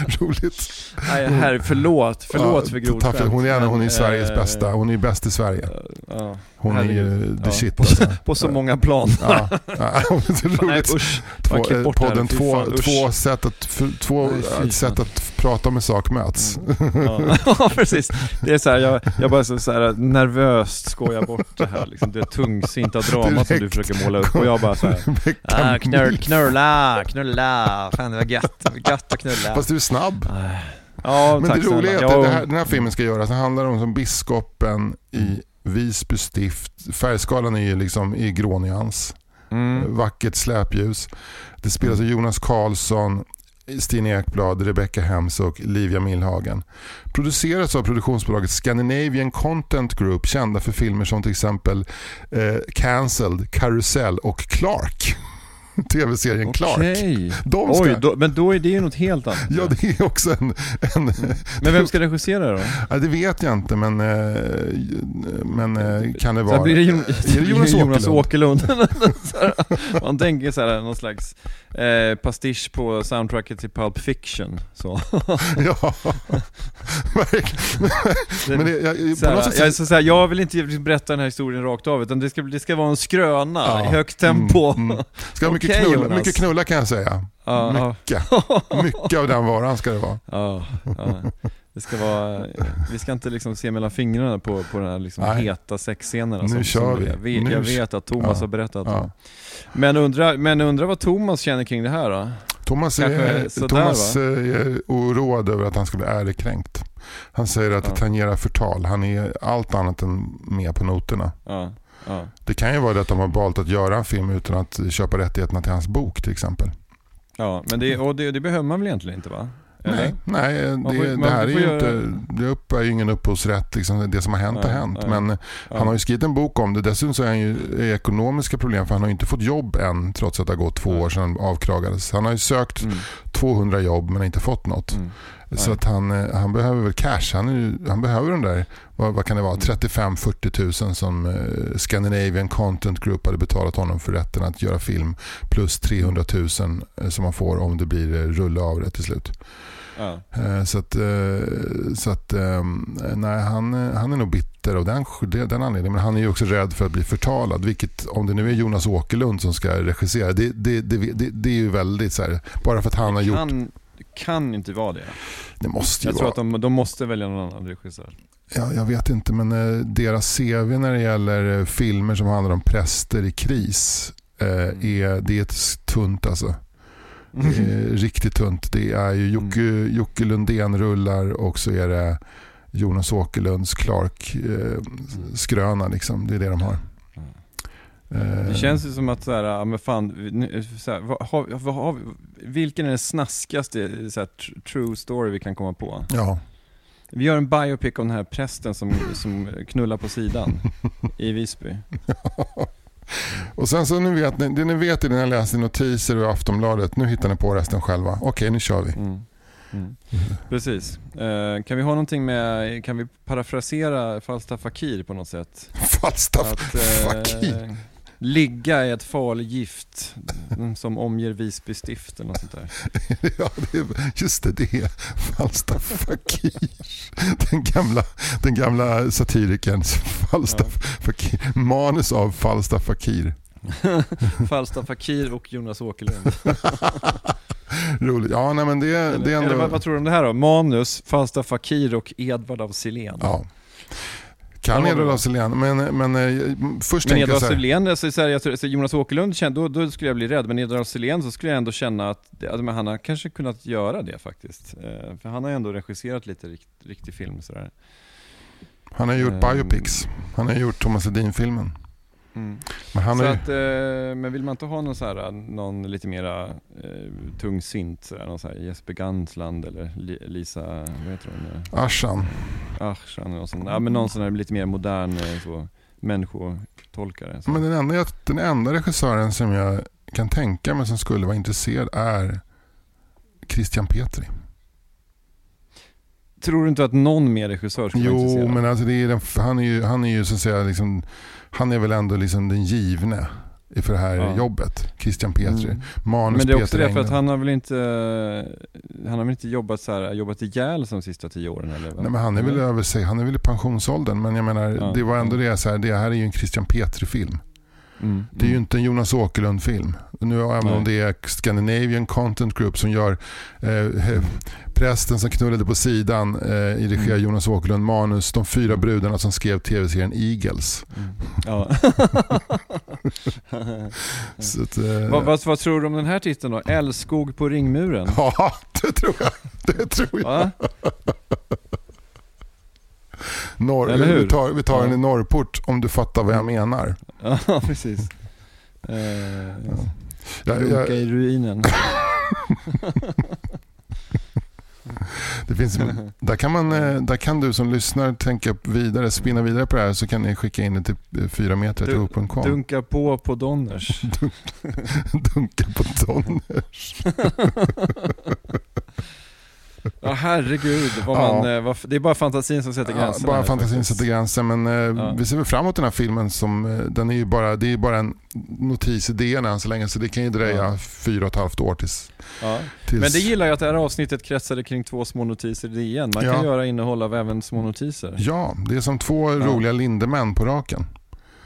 Roligt. Nej, herre, förlåt, förlåt Ja, för grovt tack för- skämt, Hon är, hon är Sveriges eh, bästa. Hon är bäst i Sverige. Ja, Hon är ju herregud. the Ja, shit på, alltså. på så många plan. Ja, ja, det är Nej roligt. usch. Två, podden, två, fan, två sätt att, för, två Nej, sätt att prata med sak möts. Ja. ja precis. Det är så här, jag, jag bara så, så här, nervöst skojar bort det här liksom, det tungsinta drama som du försöker måla upp och jag bara så här, ah, knör, knulla, knulla, fan det var gött, gött att knulla. Fast du är snabb. Ja, Men det roliga är att Ja, här, den här filmen ska göras. Den handlar om som biskopen i Visby stift. Färgskalan är ju liksom i grånyans. mm, Vackert släpljus. Det spelas av Jonas Karlsson, Stina Ekblad, Rebecca Hems och Livia Millhagen. Produceras av produktionsbolaget Scandinavian Content Group kända för filmer som till exempel eh, Cancelled, Karusell och Clark. tv-serien Clark. Okej. De ska, Oj, då, men då är det ju något helt annat. ja, det är också en... en Men vem ska regissera då? ja, det vet jag inte, men, eh, men eh, kan det vara... blir det, Jon, Är det Jonas Jonas Åkerlund? Man tänker så här, någon slags eh, pastisch på soundtracket till Pulp Fiction. Så. ja, verkligen. Men det, jag, Så här, sätt... jag, så, här, jag vill inte berätta den här historien rakt av, utan det ska, det ska vara en skröna, Ja. i högt tempo. Mm, mm. Ska ha mycket, Jonas. mycket knulla kan jag säga. Ja. Mycket. Mycket av den varan ska det vara. Ja. Det ska vara, vi ska inte liksom se mellan fingrarna på, på den här liksom heta sexscenerna Nu som, kör som vi. Nu jag vet att Thomas har berättat Ja. om. Men undrar men undra vad Thomas känner kring det här då? Thomas, är, sådär, Thomas är oroad över att han ska bli ärekränkt. Han säger att det Ja. tangerar förtal. Han är allt annat än med på noterna. Ja, ja. Det kan ju vara det att de har valt att göra en film utan att köpa rättigheterna till hans bok till exempel. ja men det, och det, det behöver man väl egentligen inte va? Eller? Nej, nej Man det, får- det här är ju göra- inte, det uppbär ju ingen upphovsrätt. Liksom, det som har hänt Nej, har hänt. nej. Men Ja. han har ju skrivit en bok om det. Dessutom så är han ju i ekonomiska problem för han har ju inte fått jobb än trots att det har gått två Nej. år sedan han avkragades. Han har ju sökt Mm, 200 jobb men inte fått något. mm. Så Nej. att han, eh, han behöver väl cash. Han, han behöver den där, vad, vad kan det vara, Mm. 35-40 tusen som eh, Scandinavian Content Group hade betalat honom för rätten att göra film. Plus 300 000 eh, som man får om det blir rulle av det till slut. Ja. Så att, så att ehm, nej, han, han är nog bitter av den, den anledningen. Men han är ju också rädd för att bli förtalad. Vilket om det nu är Jonas Åkerlund som ska regissera. Det, det, det, det, det är ju väldigt så här. Bara för att han har gjort. kan, det kan inte vara det. Det måste ju Jag tror vara. att de, de måste välja någon annan regissör. Ja, jag vet inte, men eh, deras CV när det gäller eh, filmer som handlar om präster i kris eh, är, det är ett tunt alltså. Det är riktigt tunt. Det är ju Jocke, Jocke Lundén rullar och så är det Jonas Åkerlunds Clark eh, skröna liksom. Det är det de har. Eh, Det känns ju som att såhär, ja men fan, nu- så här, vad, har, vad har, vilken är den snaskigaste så här, tr- true story vi kan komma på? Ja, Vi gör en biopic om den här prästen som, som knullar på sidan i Visby. och sen så nu vet ni, det ni vet är det ni läser notiser och Aftonbladet. Nu hittar ni på resten själva. Okej, nu kör vi. Mm. Mm. Precis. Eh, kan vi ha någonting med, kan vi parafrasera Falstaff Fakir på något sätt? Falstaff eh, Fakir. Ligga i ett farligt gift som omger Visby stift eller något sånt där. Ja, det är, just det, det är Falstaff Fakir. Den gamla, den gamla satirikerns Falstaff Fakir. Manus av Falstaff Fakir. Falstaff Fakir och Jonas Åkerlund. Roligt. Ja, nej men det, Eller, det är ändå... eller vad, vad tror du om det här då? Manus, Falstaff Fakir och Edvard av Silén. Ja. Kan bra. af Sillén, men, men eh, först Men tänker jag så här. Alltså, så här, jag tror, så Jonas Åkerlund, kände, då, då skulle jag bli rädd, men Edvard af Sillén så skulle jag ändå känna att alltså, men han har kanske kunnat göra det faktiskt. Eh, för han har ändå regisserat lite rikt, riktig film sådär. Han har gjort Ehm. biopics. Han har gjort Thomas Ledin-filmen. Mm. Men så ju... att, eh, men vill man inte ha någon, så här, någon lite mera eh, tungsint, så här, någon så här Jesper Gansland eller Li, Lisa, vad heter hon? eh, Arsan. Aschan eller någon sån, ja men någon sån här lite mer modern eh, så, människotolkare. Så. Men den enda, den enda regissören som jag kan tänka mig som skulle vara intresserad är Christian Petri. Tror du inte att någon mer regissör skulle vara Jo, intresserad? men alltså det är den, han är ju, han är ju så att säga liksom, han är väl ändå liksom den givne för det här Ja. jobbet. Christian Petri. Mm. Manus Men det är också Peter det för att han har väl inte, han har väl inte jobbat så här, jobbat ihjäl de sista tio åren eller? va? Nej, men han är väl över sig, han är väl i pensionsåldern. Men jag menar, Ja, det var ändå det så här, det här är ju en Christian Petri-film. Mm, Det är ju mm. inte en Jonas Åkerlund-film. Nu även om det är Scandinavian Content Group som gör eh, Prästen som knullade på sidan eh, i regi av Mm. Jonas Åkerlund manus. De fyra brudarna som skrev tv-serien Eagles. Mm. Ja. Att, eh, vad, vad, vad tror du om den här titeln då? Älskog på ringmuren? Ja, det tror jag. Det tror jag. Norr, Eller hur? Vi tar, vi tar Ja. den i Norrport om du fattar vad jag menar. Ja, precis. Eh, Jag, runka i ruinen. Det finns, där, kan man, eh, där kan du som lyssnar tänka vidare, spinna vidare på det här så kan ni skicka in det till fyra meter till Dun, Dunka på på Donners. Dunka på Donners. Ja herregud, vad man, ja. Eh, det är bara fantasin som sätter gränsen. Ja, bara fantasin sätter gränsen men eh, ja. vi ser väl fram emot den här filmen som, eh, den är ju bara, det är bara en notis i DN än så länge så det kan ju dröja ja. fyra och ett halvt år tills, tills... Men det gillar jag att det här avsnittet kretsade kring två små notiser i DN. Man kan göra innehåll av även små notiser. Ja, det är som två roliga lindemän på raken.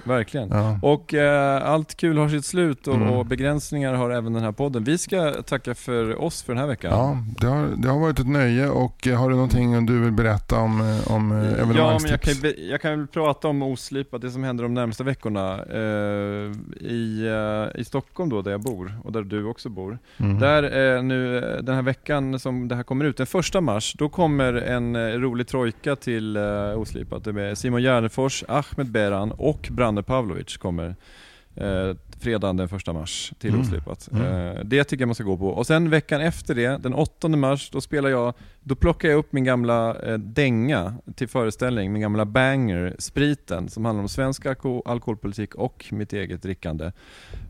Verkligen. Ja. Och eh, allt kul har sitt slut och, mm. och, begränsningar har även den här podden. Vi ska tacka för oss för den här veckan. Ja, det har, det har varit ett nöje och eh, har du någonting du vill berätta om, eh, om evenemangstips? Ja, men jag kan, jag kan prata om oslipat, det som händer de närmsta veckorna eh, i, eh, i Stockholm då, där jag bor och där du också bor. Mm. Där eh, nu den här veckan som det här kommer ut, den första mars, då kommer en rolig trojka till eh, oslipat. Det är Simon Gärdenfors, Ahmed Beran och Brand Branne Pavlovic kommer eh, fredagen den 1 mars till mm. Oslipat. Mm. Eh, det tycker jag man ska gå på. Och sen veckan efter det, den 8 mars, då spelar jag, då plockar jag upp min gamla eh, dänga till föreställning, min gamla banger, Spriten, som handlar om svensk alko alkoholpolitik och mitt eget drickande.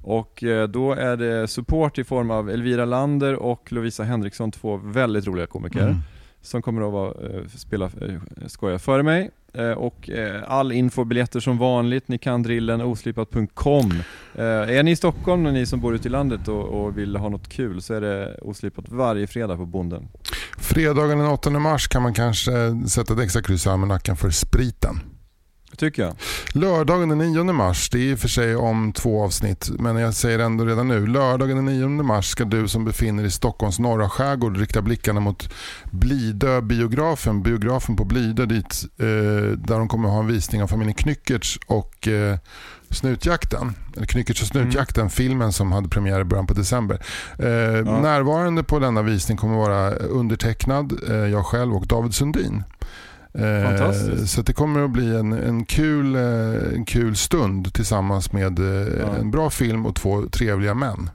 Och eh, då är det support i form av Elvira Lander och Lovisa Henriksson, två väldigt roliga komiker. Mm som kommer att vara, eh, spela, eh, skoja före mig. Eh, och eh, all info, biljetter som vanligt, ni kan drillen oslipat.com. Eh, är ni i Stockholm och ni som bor ute i landet och, och vill ha något kul så är det oslipat varje fredag på Bonden. Fredagen den 8 mars kan man kanske sätta ett extra kryss i almanackan för spriten tycker jag. Lördagen den 9 mars, det är i och för sig om två avsnitt, men jag säger ändå redan nu. Lördagen den 9 mars ska du som befinner dig i Stockholms norra skärgård rikta blickarna mot Blidö biografen, biografen på Blidö dit, eh, där de kommer ha en visning av familjen Knyckertz och eh, Snutjakten, eller Knyckertz och Snutjakten, mm. filmen som hade premiär i början på december. Eh, ja. Närvarande på denna visning kommer vara undertecknad, eh, jag själv och David Sundin. Eh, så det kommer att bli en, en, kul, eh, en kul stund tillsammans med eh, ja. en bra film och två trevliga män.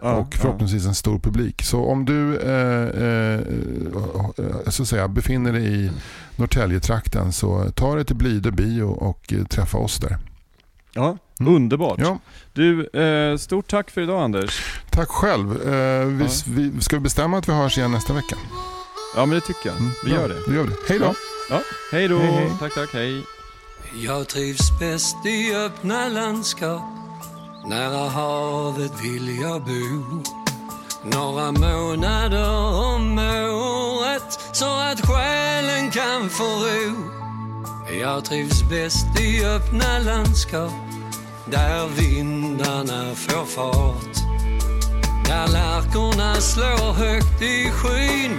Ja, och förhoppningsvis ja. en stor publik. Så om du eh, eh, så att säga, befinner dig i Norrtäljetrakten så ta dig till Blidö bio och träffa oss där. Ja, mm. Underbart. Ja. Du, eh, stort tack för idag Anders. Tack själv. Vi, vi, ska vi bestämma att vi hörs igen nästa vecka? Ja men det tycker jag. Mm, vi gör det. Vi gör det. Hej då. Ja, hej då. Hej, hej. Tack, tack, hej. Jag trivs bäst i öppna landskap. Nära havet vill jag bo. Några månader om året så att själen kan få ro. Jag trivs bäst i öppna landskap där vindarna får fart. Där lärkorna slår högt i skyn